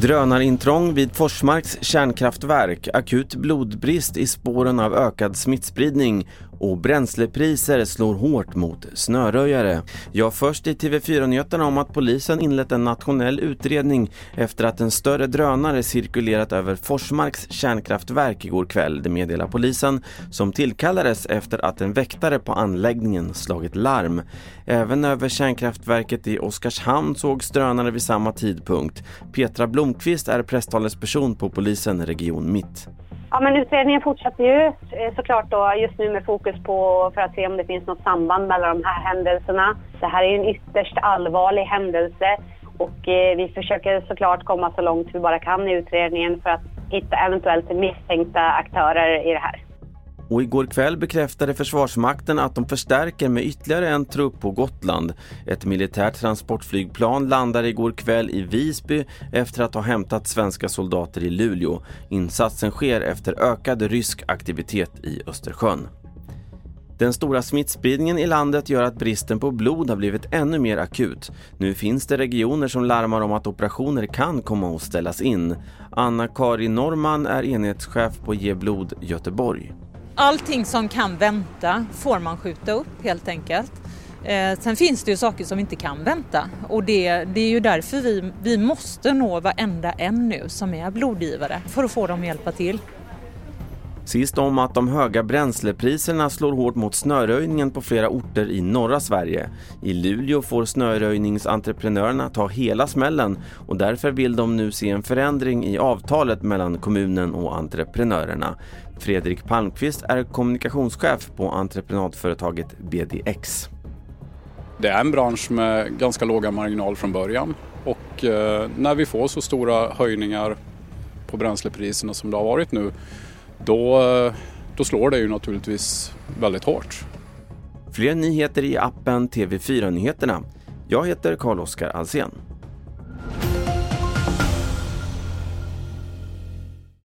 Drönarintrång vid Forsmarks kärnkraftverk, akut blodbrist i spåren av ökad smittspridning och bränslepriser slår hårt mot snöröjare. Ja, först i TV4-nyheterna om att polisen inlett en nationell utredning efter att en större drönare cirkulerat över Forsmarks kärnkraftverk igår kväll, det meddelar polisen, som tillkallades efter att en väktare på anläggningen slagit larm. Även över kärnkraftverket i Oskarshamn sågs drönare vid samma tidpunkt. Petra Blomqvist är presstalesperson på polisen Region Mitt. Ja, men utredningen fortsätter ju eh, såklart då just nu med fokus på för att se om det finns något samband mellan de här händelserna. Det här är en ytterst allvarlig händelse och eh, vi försöker såklart komma så långt vi bara kan i utredningen för att hitta eventuellt misstänkta aktörer i det här. Och igår kväll bekräftade Försvarsmakten att de förstärker med ytterligare en trupp på Gotland. Ett militärt transportflygplan landade igår kväll i Visby efter att ha hämtat svenska soldater i Luleå. Insatsen sker efter ökad rysk aktivitet i Östersjön. Den stora smittspridningen i landet gör att bristen på blod har blivit ännu mer akut. Nu finns det regioner som larmar om att operationer kan komma att ställas in. Anna-Karin Norman är enhetschef på Ge blod Göteborg. Allting som kan vänta får man skjuta upp helt enkelt. Eh, sen finns det ju saker som inte kan vänta och det, det är ju därför vi, vi måste nå varenda en nu som är blodgivare för att få dem att hjälpa till. Sist om att de höga bränslepriserna slår hårt mot snöröjningen på flera orter i norra Sverige. I Luleå får snöröjningsentreprenörerna ta hela smällen och därför vill de nu se en förändring i avtalet mellan kommunen och entreprenörerna. Fredrik Palmqvist är kommunikationschef på entreprenadföretaget BDX. Det är en bransch med ganska låga marginal från början och eh, när vi får så stora höjningar på bränslepriserna som det har varit nu då, då slår det ju naturligtvis väldigt hårt. Fler nyheter i appen TV4 Nyheterna. Jag heter Carl-Oskar Alsen.